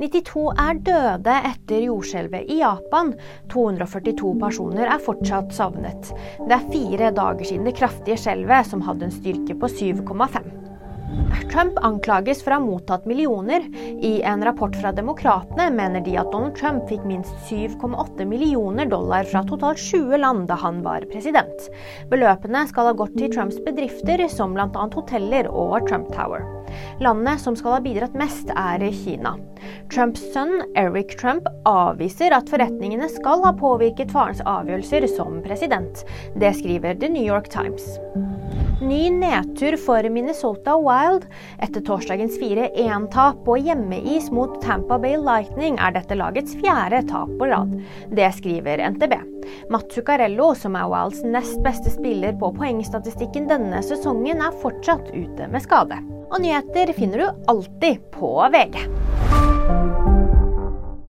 92 er døde etter jordskjelvet i Japan. 242 personer er fortsatt savnet. Det er fire dager siden det kraftige skjelvet, som hadde en styrke på 7,5. Trump anklages for å ha mottatt millioner. I en rapport fra Demokratene mener de at Donald Trump fikk minst 7,8 millioner dollar fra totalt 20 land da han var president. Beløpene skal ha gått til Trumps bedrifter, som bl.a. hoteller og Trump Tower. Landet som skal ha bidratt mest, er Kina. Trumps sønn Eric Trump avviser at forretningene skal ha påvirket farens avgjørelser som president. Det skriver The New York Times. Ny nedtur for Minnesota Wild. Etter torsdagens 4-1-tap på hjemmeis mot Tampa Bay Lightning er dette lagets fjerde tap på rad. Det skriver NTB. Matt Zuccarello, som er Wilds nest beste spiller på poengstatistikken denne sesongen, er fortsatt ute med skade. Og nyheter finner du alltid på VG.